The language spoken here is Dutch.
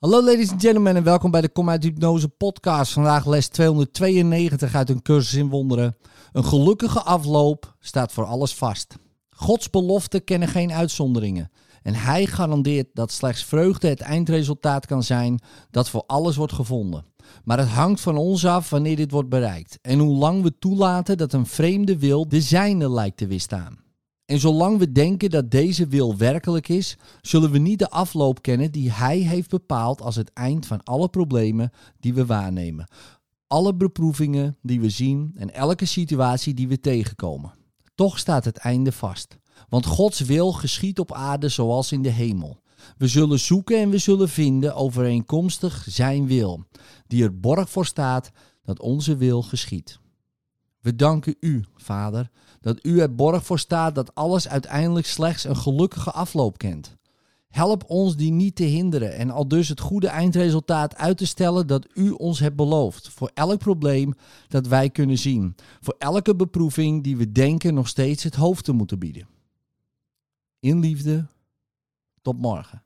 Hallo ladies and gentlemen en welkom bij de Kom uit Hypnose podcast. Vandaag les 292 uit een cursus in wonderen. Een gelukkige afloop staat voor alles vast. Gods beloften kennen geen uitzonderingen. En hij garandeert dat slechts vreugde het eindresultaat kan zijn dat voor alles wordt gevonden. Maar het hangt van ons af wanneer dit wordt bereikt en hoe lang we toelaten dat een vreemde wil de zijne lijkt te weerstaan. En zolang we denken dat deze wil werkelijk is, zullen we niet de afloop kennen die Hij heeft bepaald als het eind van alle problemen die we waarnemen. Alle beproevingen die we zien en elke situatie die we tegenkomen. Toch staat het einde vast. Want Gods wil geschiet op aarde zoals in de hemel. We zullen zoeken en we zullen vinden overeenkomstig Zijn wil, die er borg voor staat dat onze wil geschiet. We danken U, Vader, dat U er borg voor staat dat alles uiteindelijk slechts een gelukkige afloop kent. Help ons die niet te hinderen en al dus het goede eindresultaat uit te stellen dat U ons hebt beloofd. Voor elk probleem dat wij kunnen zien. Voor elke beproeving die we denken nog steeds het hoofd te moeten bieden. In liefde, tot morgen.